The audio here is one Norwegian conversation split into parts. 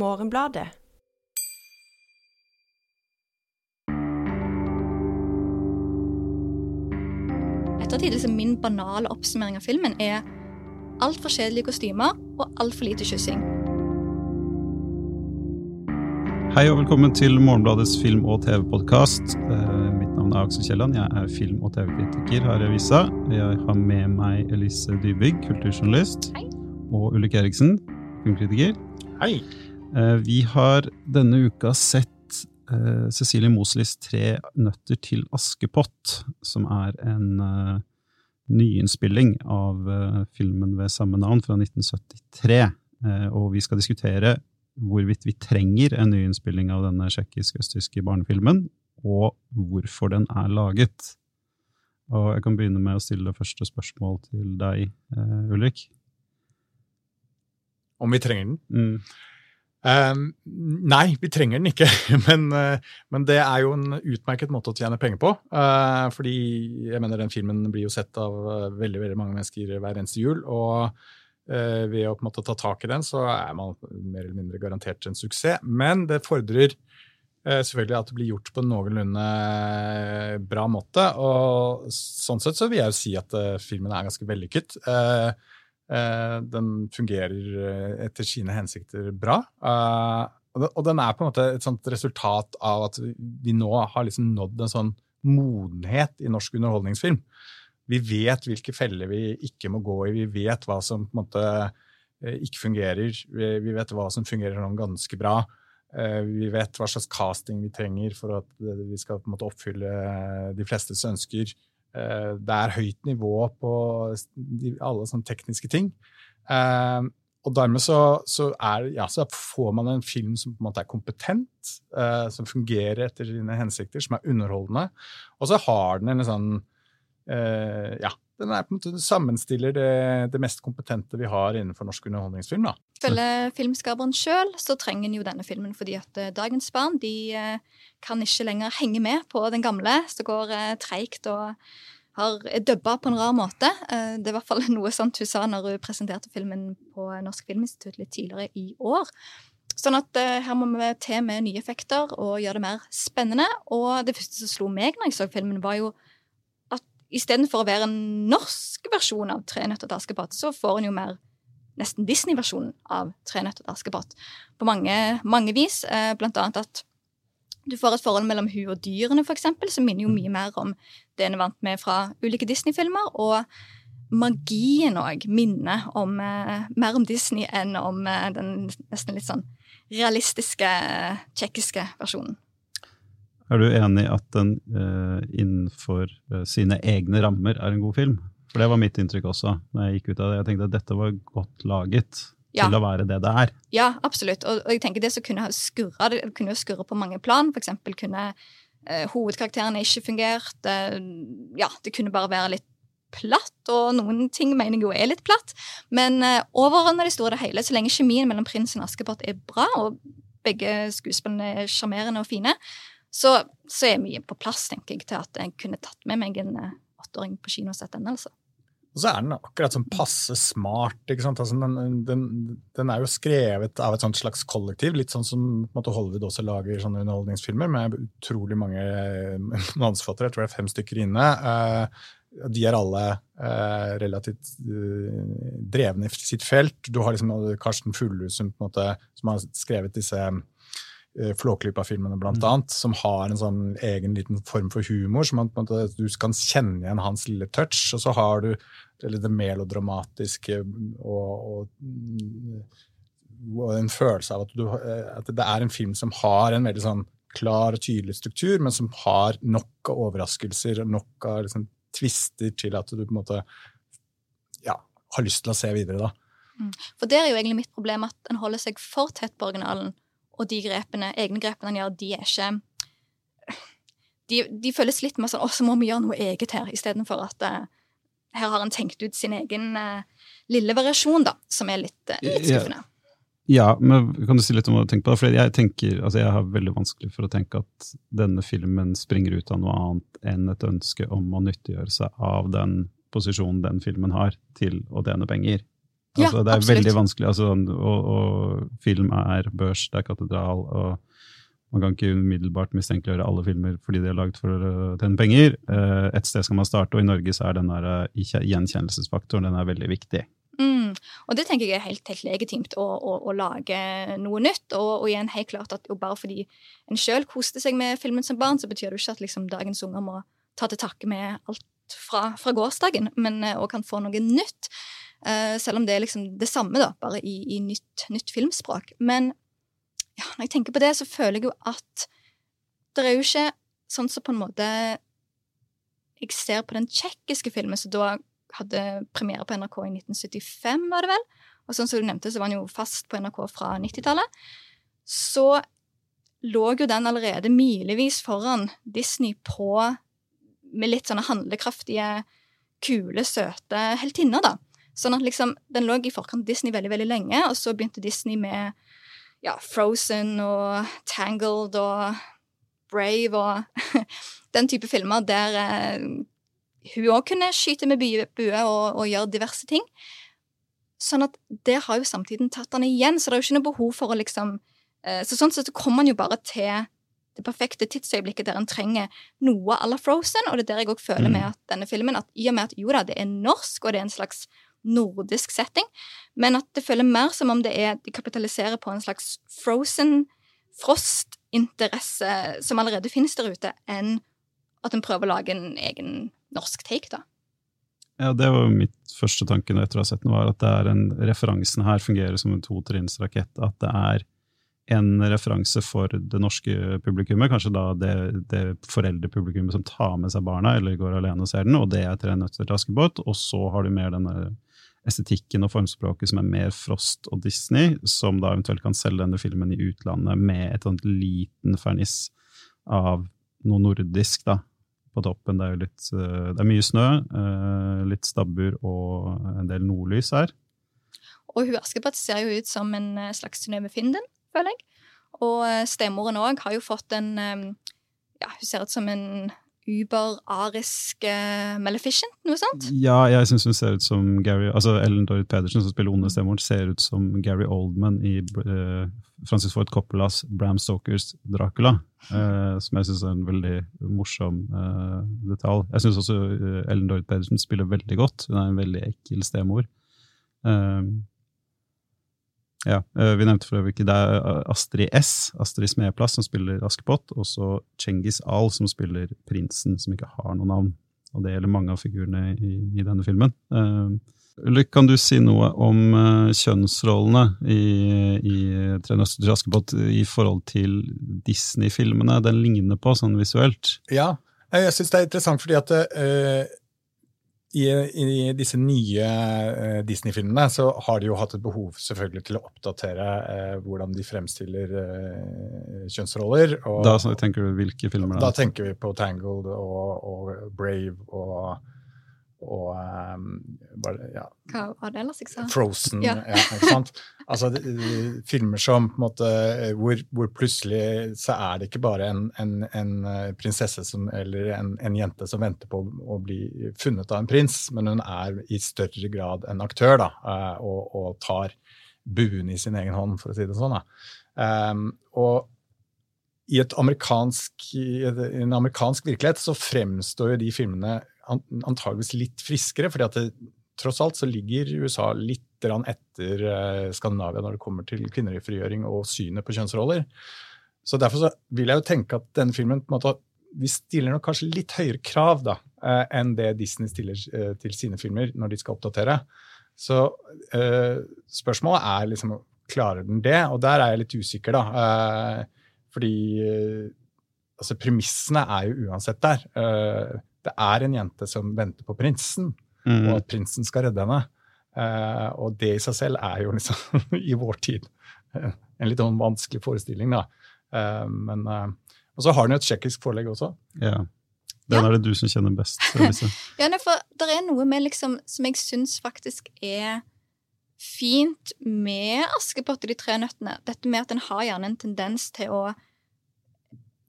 Morgenbladet. Ettertid liksom min banale oppsummering av filmen er altfor kjedelige kostymer og altfor lite kyssing. Hei og velkommen til Morgenbladets film- og TV-podkast. Mitt navn er Aksel Kielland. Jeg er film- og TV-kritiker her i avisa. Jeg har med meg Elise Dybvig, kulturjournalist, Hei. og Ulrik Eriksen, filmkritiker. Hei. Eh, Vi har denne uka sett eh, Cecilie Moslis Tre nøtter til Askepott, som er en eh, nyinnspilling av filmen ved samme navn fra 1973. Eh, Og vi skal diskutere hvorvidt vi trenger en nyinnspilling av denne tsjekkisk-østtyske barnefilmen, og hvorfor den er laget. Og jeg kan begynne med å stille det første spørsmål til deg, Ulrik. Om vi trenger den? Mm. Eh, nei, vi trenger den ikke. Men, uh, men det er jo en utmerket måte å tjene penger på. Uh, fordi jeg mener den filmen blir jo sett av veldig veldig mange mennesker hver eneste jul. Og ved å på en måte ta tak i den, så er man mer eller mindre garantert en suksess. Men det fordrer selvfølgelig at det blir gjort på en noenlunde bra måte. Og sånn sett så vil jeg jo si at filmen er ganske vellykket. Eh, den fungerer eh, etter sine hensikter bra. Eh, og den- er på en måte et sånt resultat av at vi nå har liksom nådd en sånn modenhet i norsk underholdningsfilm. Vi vet hvilke feller vi ikke må gå i, vi vet hva som på en måte eh, ikke fungerer. Vi vet hva som fungerer sånn ganske bra. Eh, Vi vet hva slags casting vi trenger for at eh, vi skal på en måte oppfylle de flestes ønsker. Eh, Det er høyt nivå på alle sånne tekniske ting. Eh, og dermed så, så, er, ja, så får man en film som på en måte er kompetent, eh, som fungerer etter sine hensikter, som er underholdende. Og så har den en sånn Ja, den er på en måte sammenstiller det, det mest kompetente vi har innenfor norsk underholdningsfilm. da. Ifølge filmskaperen sjøl så trenger en jo denne filmen fordi at eh, dagens barn de eh, kan ikke lenger henge med på den gamle, som går eh, treigt og har dubba på en rar måte. Det er i hvert fall noe sånt hun sa når hun presenterte filmen på Norsk Filminstitutt litt tidligere i år. Sånn at her må vi til med nye effekter og gjøre det mer spennende. Og det første som slo meg når jeg så filmen, var jo istedenfor å være en norsk versjon av Tre nøtter til Askepott, så får en jo mer nesten Disney-versjonen av Tre nøtter til Askepott. På mange, mange vis. Eh, blant annet at du får et forhold mellom hun og dyrene, eksempel, som minner jo mye mer om det en er vant med fra ulike Disney-filmer. Og magien òg minner om, eh, mer om Disney enn om eh, den nesten litt sånn realistiske tsjekkiske versjonen. Er du enig at den uh, innenfor eh, sine egne rammer er en god film? For det var mitt inntrykk også. når Jeg gikk ut av det. Jeg tenkte at dette var godt laget Ja. til å være det det er. Ja, absolutt. Og, og jeg tenker det som kunne ha skurra, det kunne jo skurre på mange plan. For eksempel kunne uh, hovedkarakterene ikke fungert. Uh, ja, det kunne bare være litt platt, og noen ting mener jeg jo er litt platt. Men uh, overordnet det store og hele, så lenge kjemien mellom prinsen og Askepott er bra, og begge skuespillene er sjarmerende og fine, så, så er mye på plass, tenker jeg, til at jeg kunne tatt med meg en eh, åtteåring på kino og sett den, altså. Og så er den akkurat sånn passe smart. ikke sant? Altså, den, den, den er jo skrevet av et slags kollektiv, litt sånn som måte, Hollywood også lager sånne underholdningsfilmer, med utrolig mange eh, manusforfattere. Jeg tror det er fem stykker inne. Uh, de er alle uh, relativt uh, drevne i sitt felt. Du har liksom Karsten Fuglhus som, som har skrevet disse Flåklypa-filmene, blant annet, som har en sånn egen liten form for humor. som man, på en måte, Du kan kjenne igjen hans lille touch. Og så har du eller det melodramatiske og, og, og en følelse av at, du, at det er en film som har en veldig sånn klar og tydelig struktur, men som har nok av overraskelser og nok av liksom, tvister til at du på en måte ja, har lyst til å se videre. da. For der er jo egentlig mitt problem at en holder seg for tett på originalen, og de grepene, egne grepene han gjør, de er ikke De, de føles litt mer sånn 'Å, så må vi gjøre noe eget her', istedenfor at uh, her har han tenkt ut sin egen uh, lille variasjon, da, som er litt, uh, litt Ja. skuffende. Ja, men kan du si litt om hva du tenker på det? For jeg tenker, altså jeg har veldig vanskelig for å tenke at denne filmen springer ut av noe annet enn et ønske om å nyttiggjøre seg av den posisjonen den filmen har, til å tjene penger. Ja, Altså, det er absolutt. veldig vanskelig, altså, og, og film er børs, det er katedral, og man kan ikke umiddelbart mistenkeliggjøre alle filmer fordi de er laget for å tjene penger. Eh, Et sted skal man starte, og i Norge så er den der eh, gjenkjennelsesfaktoren den er veldig viktig. Mm. Og det tenker jeg er helt, helt legitimt å, å, å lage noe nytt. Og, og igjen helt klart at bare fordi en sjøl koste seg med filmen som barn, så betyr det jo ikke at liksom, dagens unger må ta til takke med alt fra, fra gårsdagen, men, òg kan få noe nytt. Eh, selv om det er liksom det samme, da, bare i, i nytt, nytt filmspråk. Men ja, når jeg tenker på det, så føler jeg jo at det er jo ikke sånn som på en måte jeg ser på den tsjekkiske filmen som da hadde premiere på NRK i 1975, var det vel. Og sånn som du nevnte, så var den jo fast på NRK fra 90-tallet. Så lå jo den allerede milevis foran Disney på med litt sånne handlekraftige, kule, søte heltinner, da. Sånn at liksom, den lå i forkant av Disney veldig, veldig lenge, og så begynte Disney med ja, Frozen og Tangled og Brave og den type filmer der eh, hun òg kunne skyte med bue, og, og gjøre diverse ting. Sånn at det har jo samtiden tatt han igjen, så det er jo ikke noe behov for å liksom eh, Så sånn sett så kommer man jo bare til det perfekte tidsøyeblikket der en trenger noe à la Frozen, og det er der jeg òg føler Mm. med at denne filmen at i og med at jo da, det er norsk, og det er en slags nordisk setting, men at det føler mer som om det er de kapitaliserer på en slags Frozen Frost-interesse som allerede finnes der ute, enn at en prøver å lage en egen norsk take, da. Ja, det var mitt første tanke etter å ha sett den, var at det er en, referansen her fungerer som en totrinnsrakett. At det er en referanse for det norske publikummet, kanskje da det, det foreldrepublikummet som tar med seg barna eller går alene og ser den, og det er Tre nøtter til Askepott. Og så har du mer denne estetikken og formspråket som er mer Frost og Disney, som da eventuelt kan selge denne filmen i utlandet med et sånt liten ferniss av noe nordisk, da, på toppen. Det er jo litt eh, Det er mye snø, eh, litt stabbur og en del nordlys her. Og hun Askepott ser jo ut som en eh, slags Synnøve Finden, føler jeg. Og stemoren òg har jo fått en Ja, hun ser ut som en uber-arisk uh, Maleficent, noe sånt. Ja, jeg syns hun ser ut som Gary Altså Ellen Dorrit Pedersen, som spiller onde stemoren, ser ut som Gary Oldman i uh, Francis Ford Coppolas Bram Stokers Dracula. Uh, som jeg syns er en veldig morsom uh, detalj. Jeg syns også eh, Ellen Dorrit Pedersen spiller veldig godt. Hun er en veldig ekkel stemor. Eh, ja, eh, Vi nevnte for øvrig ikke det er Astrid S, Astrid Smeplass, som spiller Askepott, og så Cengiz Al, som spiller prinsen, som ikke har noe navn. Og det gjelder mange av figurene i, i denne filmen. Uh, Ulrik, kan du si noe om uh, kjønnsrollene i, i Tre nøster til Askepott i forhold til Disney-filmene den ligner på, sånn visuelt? Ja, eh, jeg syns det er interessant fordi at eh, i, i disse nye eh, Disney-filmene så har de jo hatt et behov selvfølgelig til å oppdatere eh, hvordan de fremstiller eh, kjønnsroller. Og, Da tenker du hvilke filmer Da, da er? tenker vi på Tangled og, og Brave og, og ehm, bare, ja, Hva var det ellers jeg sa? Frozen. Ja. Ja. ikke sant? Altså, de, de, filmer som på en måte, eh, hvor, hvor plutselig så er det ikke bare en, en, en eh, prinsesse som, eller en, en jente som venter på å bli funnet av en prins, men hun er i større grad en aktør da, eh, og, og tar buen i sin egen hånd, for å si det sånn. Um, og i, amerikansk, i en amerikansk virkelighet så fremstår jo de filmene antageligvis litt friskere, fordi at det, tross alt så ligger USA litt etter eh, Skandinavia når det kommer til kvinnefrigjøring og synet på kjønnsroller. Så derfor så vil jeg jo tenke at denne filmen på en måte, vi stiller nok kanskje litt høyere krav da, eh, enn det Disney stiller eh, til sine filmer når de skal oppdatere. Så spørsmålet er liksom klarer den det, og der er jeg litt usikker, da. Fordi altså, premissene er jo uansett der. Det er en jente som venter på prinsen, Mm. og at prinsen skal redde henne. Uh, og det i seg selv er jo liksom i vår tid eh, en litt sånn vanskelig forestilling, da. Uh, men, og så har den jo et tsjekkisk forelegg også. Ja. Den Ja. er det du som kjenner best. Ja, nei, for det er noe med liksom, som jeg syns faktisk er fint med Askepott og de tre nøttene. Dette med at en har gjerne en tendens til å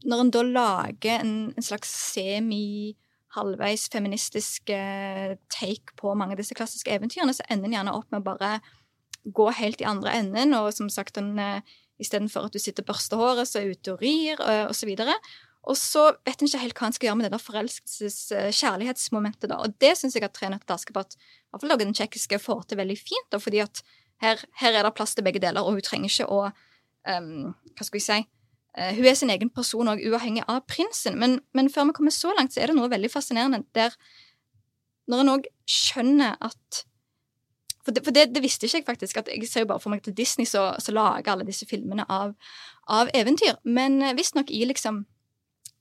Når en da lager en, en slags semi halvveis feministisk eh, take på mange av disse klassiske eventyrene, så ender den gjerne opp med å bare gå helt i andre enden, og som sagt, den, eh, istedenfor at du sitter og børster håret, så er ute og rir, så videre. Og så vet en ikke helt hva en skal gjøre med det der forelskelses-kjærlighetsmomentet. da, Og det syns jeg at Tre nøtter til Askepott, i hvert fall den tsjekkiske, får til veldig fint. da, fordi at her, her, er det plass til begge deler, og hun trenger ikke å um, Hva skal vi si? Uh, hun er sin egen person og uavhengig av prinsen. Men, men, før vi kommer så langt, så er det noe veldig fascinerende der Når en òg skjønner at For, det, for det, det, visste ikke jeg faktisk. at Jeg ser jo bare for meg til Disney så lager alle disse filmene av, av eventyr. Men uh, visstnok i liksom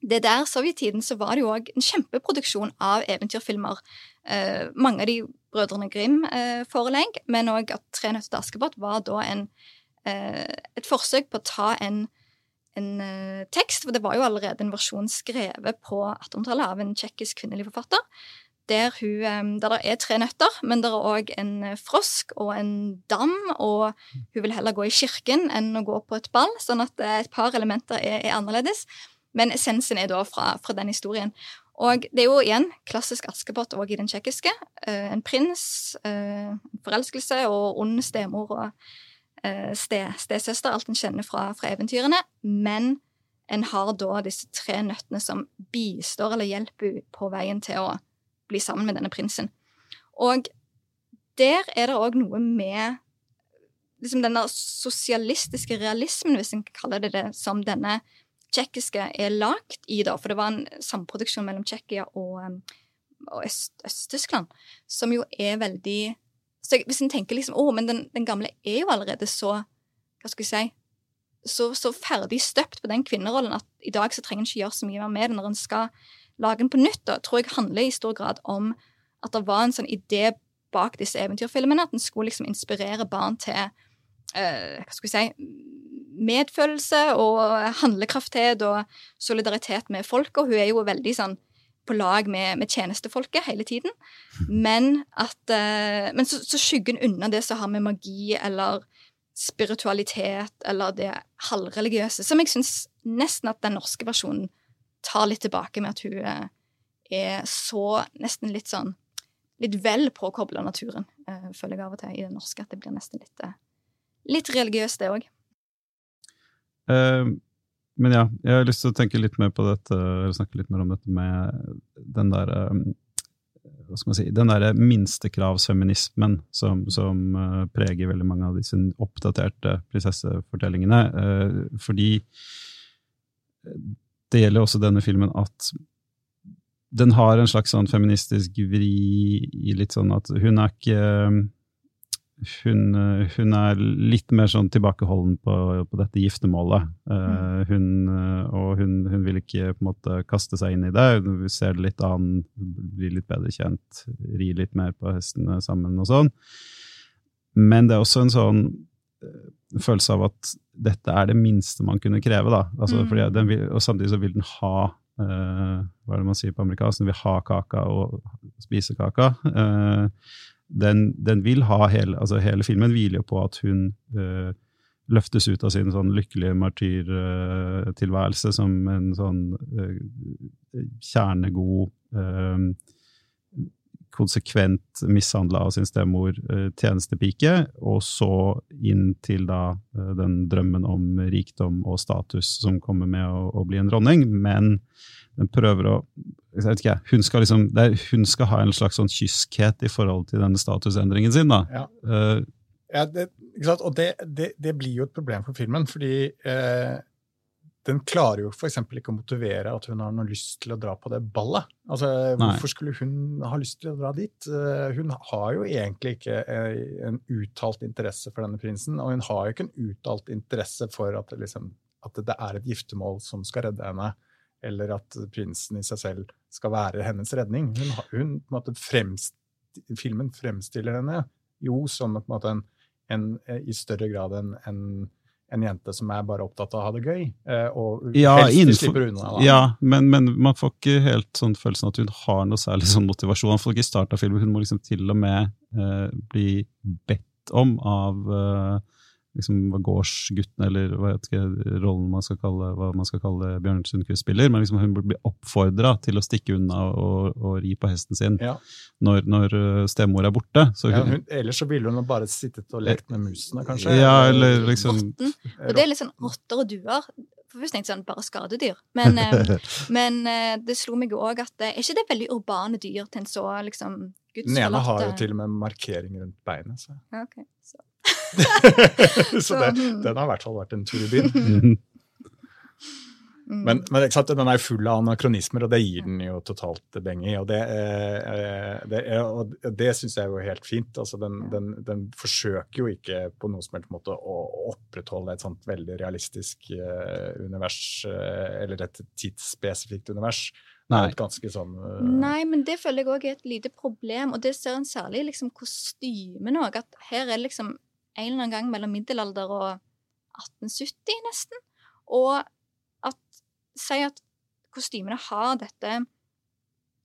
det der sovjettiden så var det jo òg en kjempeproduksjon av eventyrfilmer. Eh, mange av de Brødrene Grim-forelegg, uh, men òg at Tre nøtter til Askepott var da en, eh, et forsøk på å ta en, en tekst, for det var jo allerede en versjon skrevet på 1800-tallet av en tsjekkisk kvinnelig forfatter. Der, hun, der det er tre nøtter, men det er òg en frosk og en dam. Og hun vil heller gå i kirken enn å gå på et ball, sånn at et par elementer er, er annerledes. Men essensen er da fra, fra, den historien. Og det er jo igjen klassisk Askepott òg i den tsjekkiske. Uh, en prins, uh, forelskelse og ond stemor og uh, stesøster, alt en kjenner fra, fra, eventyrene. Men en har da disse tre nøttene som bistår eller hjelper på veien til å bli sammen med denne prinsen. Og der er det òg noe med liksom denne sosialistiske realismen, hvis en kaller det det, som denne tsjekkiske er lagt i, da, for det var en samproduksjon mellom Tsjekkia og, um, og Øst-Tyskland, -Øst som jo er veldig så Hvis en tenker liksom å, men den, den, gamle er jo allerede så Hva skal jeg si så, så ferdig støpt på den kvinnerollen at i dag så trenger en ikke gjøre så mye mer med det når en skal lage den på nytt. Da tror jeg handler i stor grad om at det var en sånn idé bak disse eventyrfilmene, at den skulle liksom inspirere barn til uh, hva skal vi si medfølelse og handlekrafthet og solidaritet med folk. Og hun er jo veldig sånn på lag med, med tjenestefolket hele tiden. Men, at, uh, men så, så skyggen unna det som har med magi eller spiritualitet eller det halvreligiøse, som jeg syns nesten at den norske versjonen tar litt tilbake med at hun uh, er så nesten litt sånn Litt vel påkobla naturen, uh, føler jeg av og til i det norske. At det blir nesten litt, litt religiøst, det òg. Uh, men ja, jeg har lyst til å tenke litt mer på dette, eller snakke litt mer om dette med den der um, hva skal man si, den derre minstekravsfeminismen som, som uh, preger veldig mange av disse oppdaterte prinsessefortellingene. Uh, fordi det gjelder også denne filmen at den har en slags sånn feministisk vri i litt sånn at hun er ikke hun, eh, hun, er litt mer sånn tilbakeholden på, på dette giftermålet. Uh, hun, eh, og hun, hun, vil ikke på en måte kaste seg inn i det. Hun ser det litt an, blir litt bedre kjent, rir litt mer på hestene sammen og sånn. Men det er også en sånn følelse av at dette er det minste man kunne kreve. da. Altså, mm. vil, og samtidig så vil den ha uh, hva er det man sier på amerikansk? Den vil ha kaka og spise kaka. Uh, den, den, vil ha hele, altså hele filmen hviler på at hun uh, løftes ut av sin sånn lykkelige martyrtilværelse uh, som en sånn uh, kjernegod, konsekvent mishandla av sin stemor tjenestepike, og så inn til da den drømmen om rikdom og status som kommer med å, å bli en dronning. Men den prøver å jeg vet ikke, hun skal, liksom, er, hun skal ha en slags sånn kyskhet i forhold til denne statusendringen sin. da. Ja. Uh, ja, det, og det, det, det, blir jo et problem for filmen, fordi eh, den klarer jo f.eks. ikke å motivere at hun har noe lyst til å dra på det ballet. Altså, Hvorfor skulle hun ha lyst til å dra dit? Uh, hun har jo egentlig ikke uh, en uttalt interesse for denne prinsen, og hun har jo ikke en uttalt interesse for at det, liksom, at det er et giftermål som skal redde henne eller at prinsen i seg selv skal være hennes redning. Hun, hun på en måte fremst, Filmen fremstiller henne jo som på en måte en, en, i større grad en, en, en, jente som er bare opptatt av å ha det gøy, eh, og ja, helst innenfor, slipper unna. Da. Ja, men, men, man får ikke helt sånn følelsen at hun har noe særlig sånn motivasjon. Man får ikke starte filmen, Hun må liksom til og med eh, bli bedt om av eh, liksom gårdsgutten, eller hva vet ikke, rollen man skal kalle, hva man skal kalle Bjørn Sundquist spiller. Men liksom hun blir oppfordra til å stikke unna og, og ri på hesten sin Ja. når, når uh, stemor er borte. Så Ja, hun, hun, ellers så ville hun bare sittet og lekt med musene, kanskje. ja, eller liksom Rotten. Og det er litt sånn rotter og duer. For Først tenkte jeg sånn, bare skadedyr. Men, eh, men eh, det slo meg òg at eh, er ikke det veldig urbane dyr til en så liksom Den ene har jo til og med markering rundt beinet. Så, Okay, ok. Så. så det, hmm. den har i hvert fall vært en tur i byen. Mm. Men, men ikke sant, den er full av anakronismer, og det gir den jo totalt beng i. Og det, eh, det, og det syns jeg er jo helt fint. Altså, den, den, den forsøker jo ikke på noen som helst måte å opprettholde et sånt veldig realistisk eh, univers, eh, eller et tidsspesifikt univers. Nei. sånn uh... Nei, men det føler jeg òg er et lite problem, og det ser en særlig i liksom kostymen òg. At her er liksom en eller annen gang mellom middelalder og 1870, nesten. Og at Si at kostymene har dette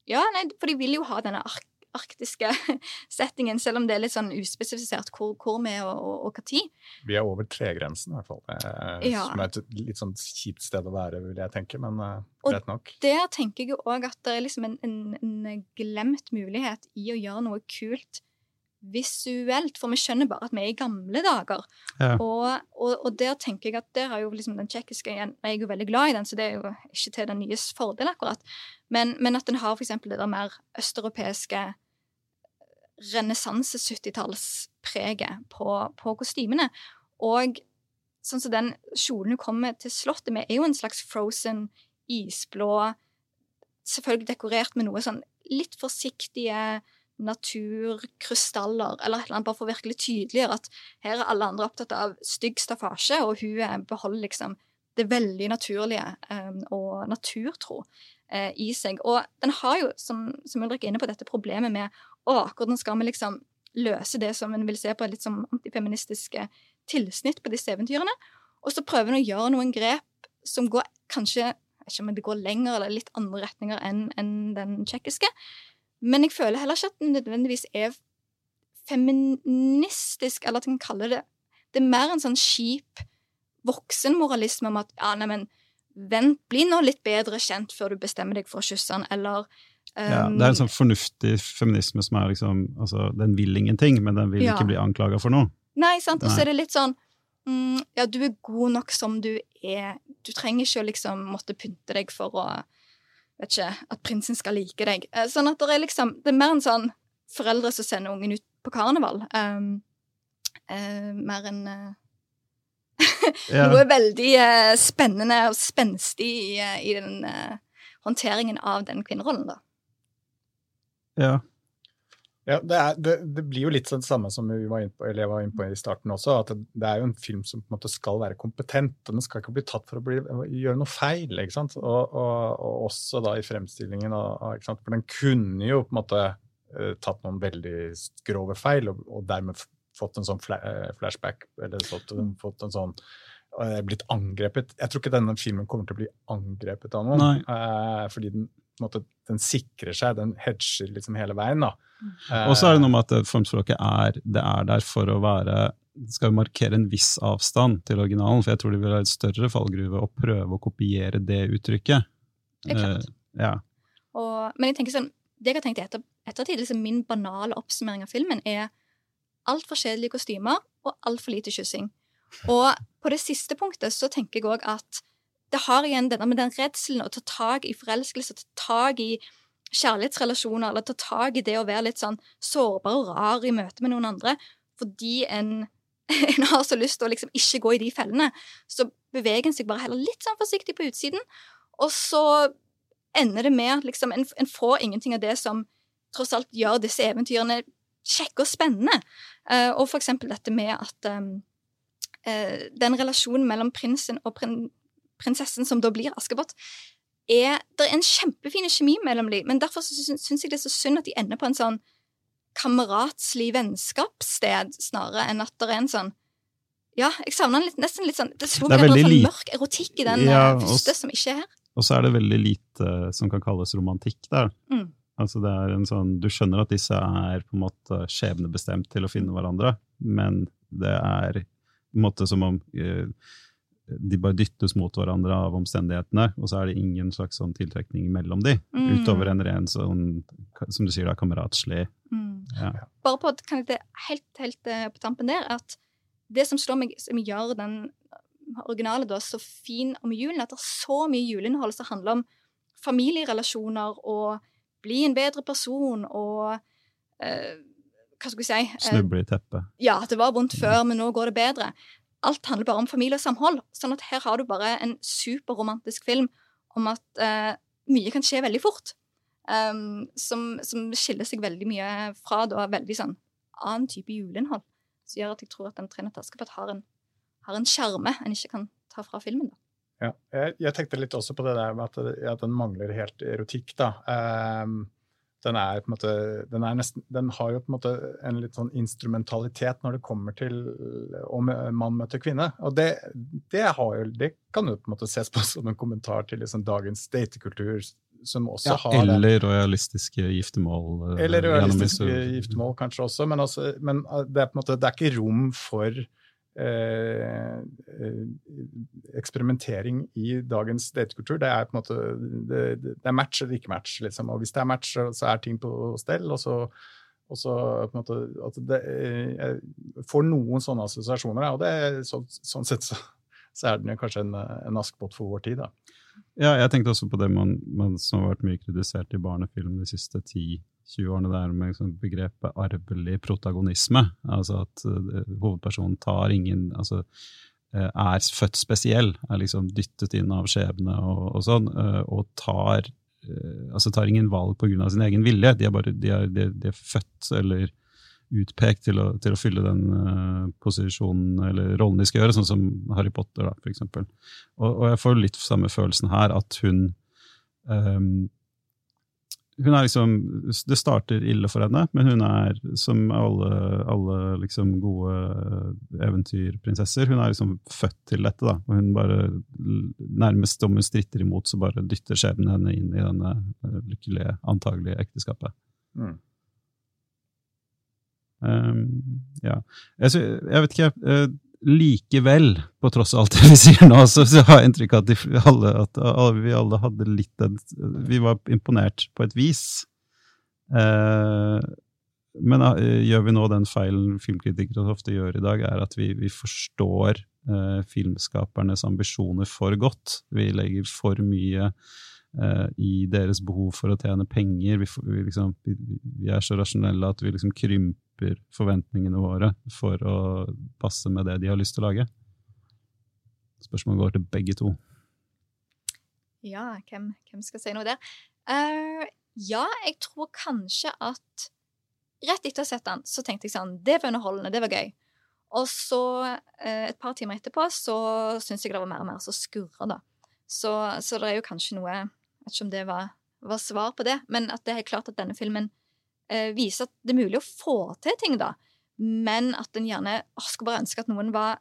Ja, nei, for de vil jo ha denne ark arktiske settingen, selv om det er litt sånn uspesifisert hvor, hvor vi og, og, og tid. Vi er over tregrensen, i hvert fall. Eh, Ja. Som er et litt sånn kjipt sted å være, vil jeg tenke, men eh, greit nok. Der tenker jeg jo òg at det er liksom en, en, en glemt mulighet i å gjøre noe kult visuelt, for vi skjønner bare at vi er i gamle dager. Ja. Og, og, og der tenker jeg at der har jo liksom den tsjekkiske Jeg er jo veldig glad i den, så det er jo ikke til den nyes fordel, akkurat. Men, men at den har eksempel det der mer østeuropeiske renessanse-70-tallspreget på, på kostymene. Og sånn som den kjolen hun kommer til slottet med, er jo en slags frozen isblå Selvfølgelig dekorert med noe sånn litt forsiktige naturkrystaller, eller et eller annet, bare for å virkelig tydeliggjøre at her er alle andre opptatt av stygg staffasje, og hun eh, beholder liksom det veldig naturlige um, og naturtro uh, i seg. Og den har jo, som, som Ulrik er inne på, dette problemet med å, hvordan skal vi liksom løse det som en vil se på litt sånn antifeministiske tilsnitt på disse eventyrene? Og så prøver en å gjøre noen grep som går kanskje ikke om det går lenger eller litt andre retninger enn en den tsjekkiske. Men jeg føler heller ikke at den nødvendigvis er feministisk, eller at en kaller det Det er mer en sånn kjip voksenmoralisme om at ja, neimen, vent, bli nå litt bedre kjent før du bestemmer deg for å kysse han, eller Ja, um, det er en sånn fornuftig feminisme som er liksom altså, Den vil ingenting, men den vil Ja. ikke bli anklaga for noe. Nei, sant? Og så er det litt sånn mm, Ja, du er god nok som du er. Du trenger ikke å liksom måtte pynte deg for å Vet ikke At prinsen skal like deg. Eh, Sånn at det er liksom Det er mer en sånn foreldre som sender ungen ut på karneval. Um, uh, mer enn uh, noe veldig uh, spennende og spenstig i, i den håndteringen av den kvinnerollen, da. Ja. Ja, det, er, det, det blir jo litt sånn det samme som vi var inne på, eller jeg var inne på i starten også, at det, det er jo en film som på en måte skal være kompetent, og den skal ikke bli tatt for å bli, gjøre noe feil. ikke sant? Og, og, og også da i fremstillingen, av, ikke sant? for den kunne jo på en måte eh, tatt noen veldig grove feil, og, og dermed fått en sånn eh, flashback, eller fått, fått en sånn eh, blitt angrepet. Jeg tror ikke denne filmen kommer til å bli angrepet av noen, Nei. fordi den, måte, den sikrer seg, den hedger liksom hele veien. da. Eh, Og så er det noe med at eh, formspråket er, det er der for å være det skal jo markere en viss avstand til originalen, for jeg tror det vil være et større fallgruve å prøve å kopiere det uttrykket. Det. Eh, ja. Og, men jeg tenker sånn, det jeg har tenkt i etter, ettertid, liksom min banale oppsummering av filmen, er altfor kjedelige kostymer og altfor lite kyssing. Og på det siste punktet så tenker jeg òg at det har igjen denne med den redselen å ta tak i forelskelse, ta tak i kjærlighetsrelasjoner, eller ta tak i det å være litt sånn sårbar og rar i møte med noen andre, fordi en, en har så lyst til å liksom ikke gå i de fellene. Så beveger en seg bare heller litt sånn forsiktig på utsiden, og så ender det med liksom, en, en får ingenting av det som tross alt gjør disse eventyrene kjekke og spennende. Uh, og for eksempel dette med at um, uh, den relasjonen mellom prinsen og prin prinsessen, som da blir Askepott, er Det er en kjempefin kjemi mellom dem, men derfor syns jeg det er så synd at de ender på en sånn kameratslig vennskapssted, snarere enn at det er en sånn ja, jeg savner litt, nesten litt sånn Det slo meg at det var sånn mørk erotikk i den Ja, eh, første som ikke er her. Og så er det veldig lite som kan kalles romantikk der. Mm. Altså det er en sånn, Du skjønner at disse er på en måte skjebnebestemt til å finne hverandre, men det er på en måte som om eh, de bare dyttes mot hverandre av omstendighetene, og så er det ingen slags sånn tiltrekning mellom de, Mm. utover en ren sånn, som du sier, da, kameratslig Mm. ja. Bare på, kan jeg det helt, helt eh, på tampen der, at det som slår meg, som gjør den originale da, så fin om julen, at det er så mye juleinnhold som handler om familierelasjoner og bli en bedre person og eh, Hva skal vi si? eh, Snuble i teppet. ja, det var vondt før, men nå går det bedre. Alt handler bare om familie og samhold. Sånn at her har du bare en superromantisk film om at eh, mye kan skje veldig fort. Um, som, som skiller seg veldig mye fra da, veldig sånn annen type juleinnhold. Som gjør at jeg tror at den 'Tre nøtter Askepott' har en har en skjerme en ikke kan ta fra filmen. da. Ja. Jeg, jeg tenkte litt også på det der med at, at den mangler helt erotikk, da. Ehm, den er måte den, nesten, den har jo på en måte en litt sånn instrumentalitet når det kommer til om mann møter kvinne. Og det, det, har jo, det kan jo på en måte ses på som en kommentar til liksom dagens datekultur, som også Ja, har eller realistiske giftermål. eh, eller realistiske historien. giftermål kanskje også, men, også, men det, er på en måte, det er ikke rom for eh, eh, Eh, eh, eksperimentering i dagens datekultur. Det er på en måte det, det er match eller ikke match, liksom. Og hvis det er match, så er ting på stell. og så og så på en måte at det, eh, Jeg får noen sånne assosiasjoner, og det, så, sånn sett så, så, er den jo kanskje en, en askepott for vår tid. da. Ja, jeg tenkte også på det man, man som har vært mye kritisert i barnefilm de siste ti 20-årene der med liksom begrepet arvelig protagonisme. Altså at uh, hovedpersonen tar ingen altså, uh, er født spesiell, er liksom dyttet inn av skjebne og, og sånn, uh, og tar, altså tar ingen valg pga. sin egen vilje. De er, bare, de er, de, de er født eller utpekt til å, til å fylle den posisjonen eller rollen de skal gjøre, sånn som Harry Potter, da, for eksempel. Og, og jeg får litt samme følelsen her, at hun um, hun er liksom, Det starter ille for henne, men hun er, som alle, alle liksom gode eventyrprinsesser, hun er liksom født til dette. da, og hun bare, Nærmest om hun stritter imot, så bare dytter skjebnen henne inn i denne eh, lykkelige, antagelige ekteskapet. Mm. Um, ja. Jeg, jeg vet ikke, uh, likevel, på tross av alt det vi sier nå, så, så har jeg inntrykk av at, de, alle, at alle, vi alle hadde litt den Vi var imponert på et vis. Eh, men uh, gjør vi nå den feilen filmkritikere ofte gjør i dag, er at vi, vi forstår uh, filmskapernes ambisjoner for godt. Vi legger for mye eh, i deres behov for å tjene penger. Vi, vi, liksom, vi, er så rasjonelle at vi liksom krymper forventningene våre for å passe med det de har lyst til å lage. Spørsmålet går til begge to. Ja, hvem, hvem skal si noe der? Uh, ja, jeg tror kanskje at Rett etter å ha sett den, så tenkte jeg sånn Det var underholdende, det var gøy. Og så, uh, et par timer etterpå, så syns jeg det var mer og mer som skurra, da. Så, så det er jo kanskje noe Jeg vet ikke om det var, var svar på det, men at det er helt klart at denne filmen eh, viser at det er mulig å få til ting, da. Men at en gjerne åh, skulle bare ønske at noen var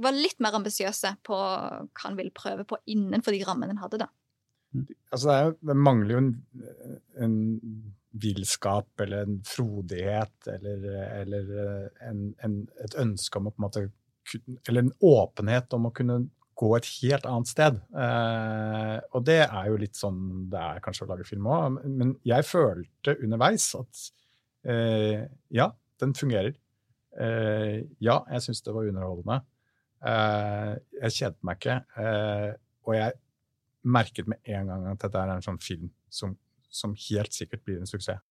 var litt mer ambisiøse på hva en ville prøve på innenfor de rammene en hadde. da. Altså det, er det mangler jo en, en villskap eller en frodighet eller, eller en, en, et ønske om å på en måte Eller en åpenhet om å kunne gå et helt annet sted. Eh, og det er jo litt sånn det er kanskje å lage film òg. Men jeg følte underveis at eh, ja, den fungerer. Eh, ja, jeg syns det var underholdende. Eh, jeg kjedet meg ikke. Eh, og jeg merket med en gang at dette er en sånn film som, som helt sikkert blir en suksess.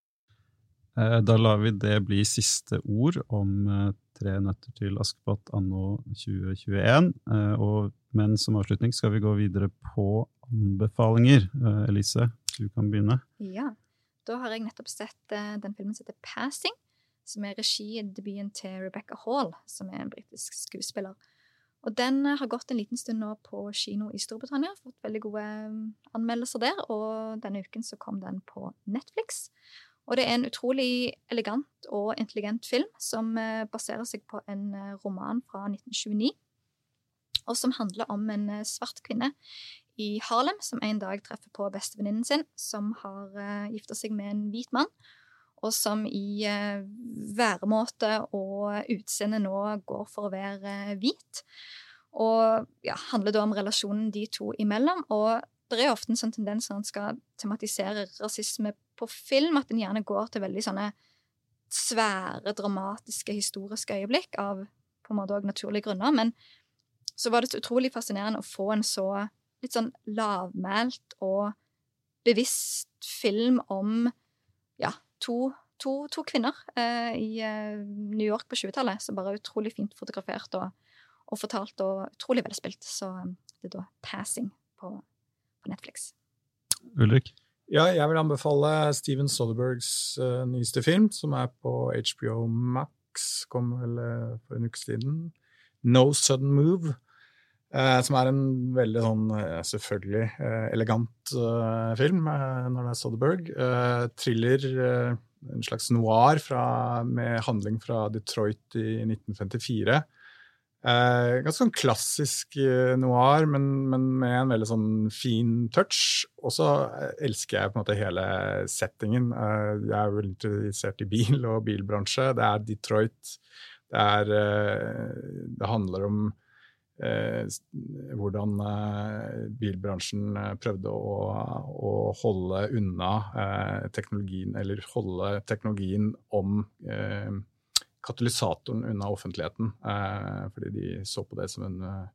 Eh, Da lar vi det bli siste ord om eh, Tre nøtter til Askepott anno 2021. Eh, Og, men som avslutning skal vi gå videre på anbefalinger. Elise, du kan begynne. Ja. Da har jeg nettopp sett den filmen som heter 'Passing', som er regidebuten til Rebecca Hall, som er en britisk skuespiller. Og den har gått en liten stund nå på kino i Storbritannia, fått veldig gode eh, anmeldelser der, og denne uken så kom den på Netflix. Og det er en utrolig elegant og intelligent film som eh, baserer seg på en eh, roman fra 1929, og som handler om en eh, svart kvinne i Harlem som en dag treffer på bestevenninnen sin, som har gifta seg med en hvit mann. og som i væremåte og utseende nå går for å være hvit. Og ja, handler da om relasjonen de to imellom. Og det er ofte en sånn tendens når en skal tematisere rasisme på film, at en gjerne går til veldig sånne svære, dramatiske, historiske øyeblikk av på en måte òg naturlige grunner. Men så var det utrolig fascinerende å få en så litt sånn lavmælt og bevisst film om ja, to, to, to kvinner eh, i eh, New York på 20-tallet. som bare utrolig fint fotografert og, og fortalt, og utrolig velspilt. Så um, det er da 'Passing' på, på Netflix. Ulrik? Ja, jeg vil anbefale Steven Soderbergs uh, nyeste film, som er på HBO Max. Kom vel uh, for en uke siden. No Sudden Move. Uh, som er en veldig sånn, selvfølgelig elegant film når det er Soderberg. thriller, en slags noir fra, med handling fra Detroit i 1954. Eh, ganske sånn klassisk eh, noir, men, men, med en veldig sånn fin touch. Og så eh, elsker jeg på en måte hele settingen. Eh, jeg er veldig interessert i bil og bilbransje. Det er Detroit. Det, er, eh, det handler om eh, hvordan bilbransjen prøvde å, å holde unna teknologien, eller holde teknologien om katalysatoren unna offentligheten. Eh, fordi de så på det som en, eh,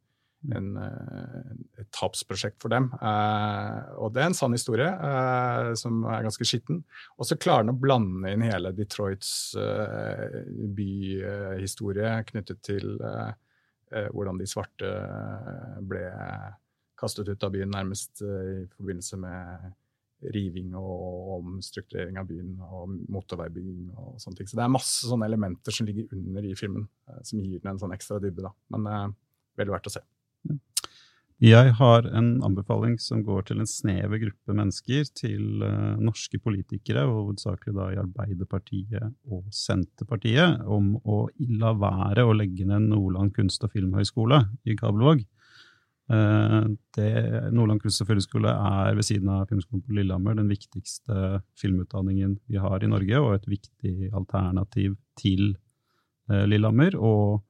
en, eh, et tapsprosjekt for dem. og det er en sann historie som er ganske skitten. Og så klarer han å blande inn hele Detroits byhistorie knyttet til hvordan de svarte ble kastet ut av byen nærmest i forbindelse med riving og omstrukturering av byen og motorveibygging og sånne ting. Så det er masse sånne elementer som ligger under i filmen, eh, som gir den en sånn ekstra dybde. da. Men eh, veldig verdt å se. Jeg har en anbefaling som går til en snever gruppe mennesker, til eh, norske politikere, hovedsakelig da i Arbeiderpartiet og Senterpartiet, om å la være å legge ned Nordland kunst- og filmhøgskole i Kabelvåg. Eh, det, Nordland kunst- og filmskole er ved siden av Filmskolen på Lillehammer den viktigste filmutdanningen vi har i Norge, og et viktig alternativ til eh, Lillehammer. Og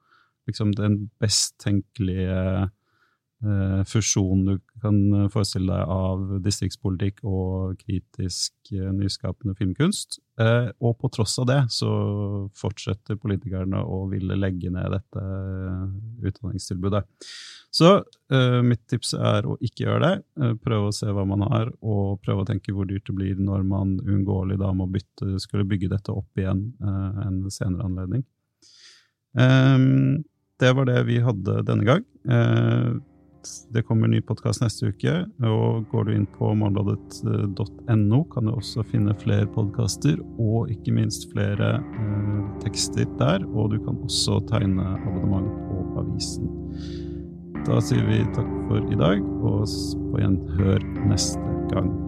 liksom den best tenkelige fusjon du kan forestille deg av distriktspolitikk og kritisk nyskapende filmkunst. og på tross av det så fortsetter politikerne å ville legge ned dette utdanningstilbudet. Så mitt tips er å ikke gjøre det. Prøve å se hva man har, og prøve å tenke hvor dyrt det blir når man uunngåelig da må bytte, skulle bygge dette opp igjen en senere anledning. Det var det vi hadde denne gang. Det kommer en ny podkast neste uke, og går du inn på morgenbladet.no, kan du også finne flere podkaster og ikke minst flere tekster der, og du kan også tegne abonnement på avisen. Da sier vi takk for i dag, og på gjenhør neste gang.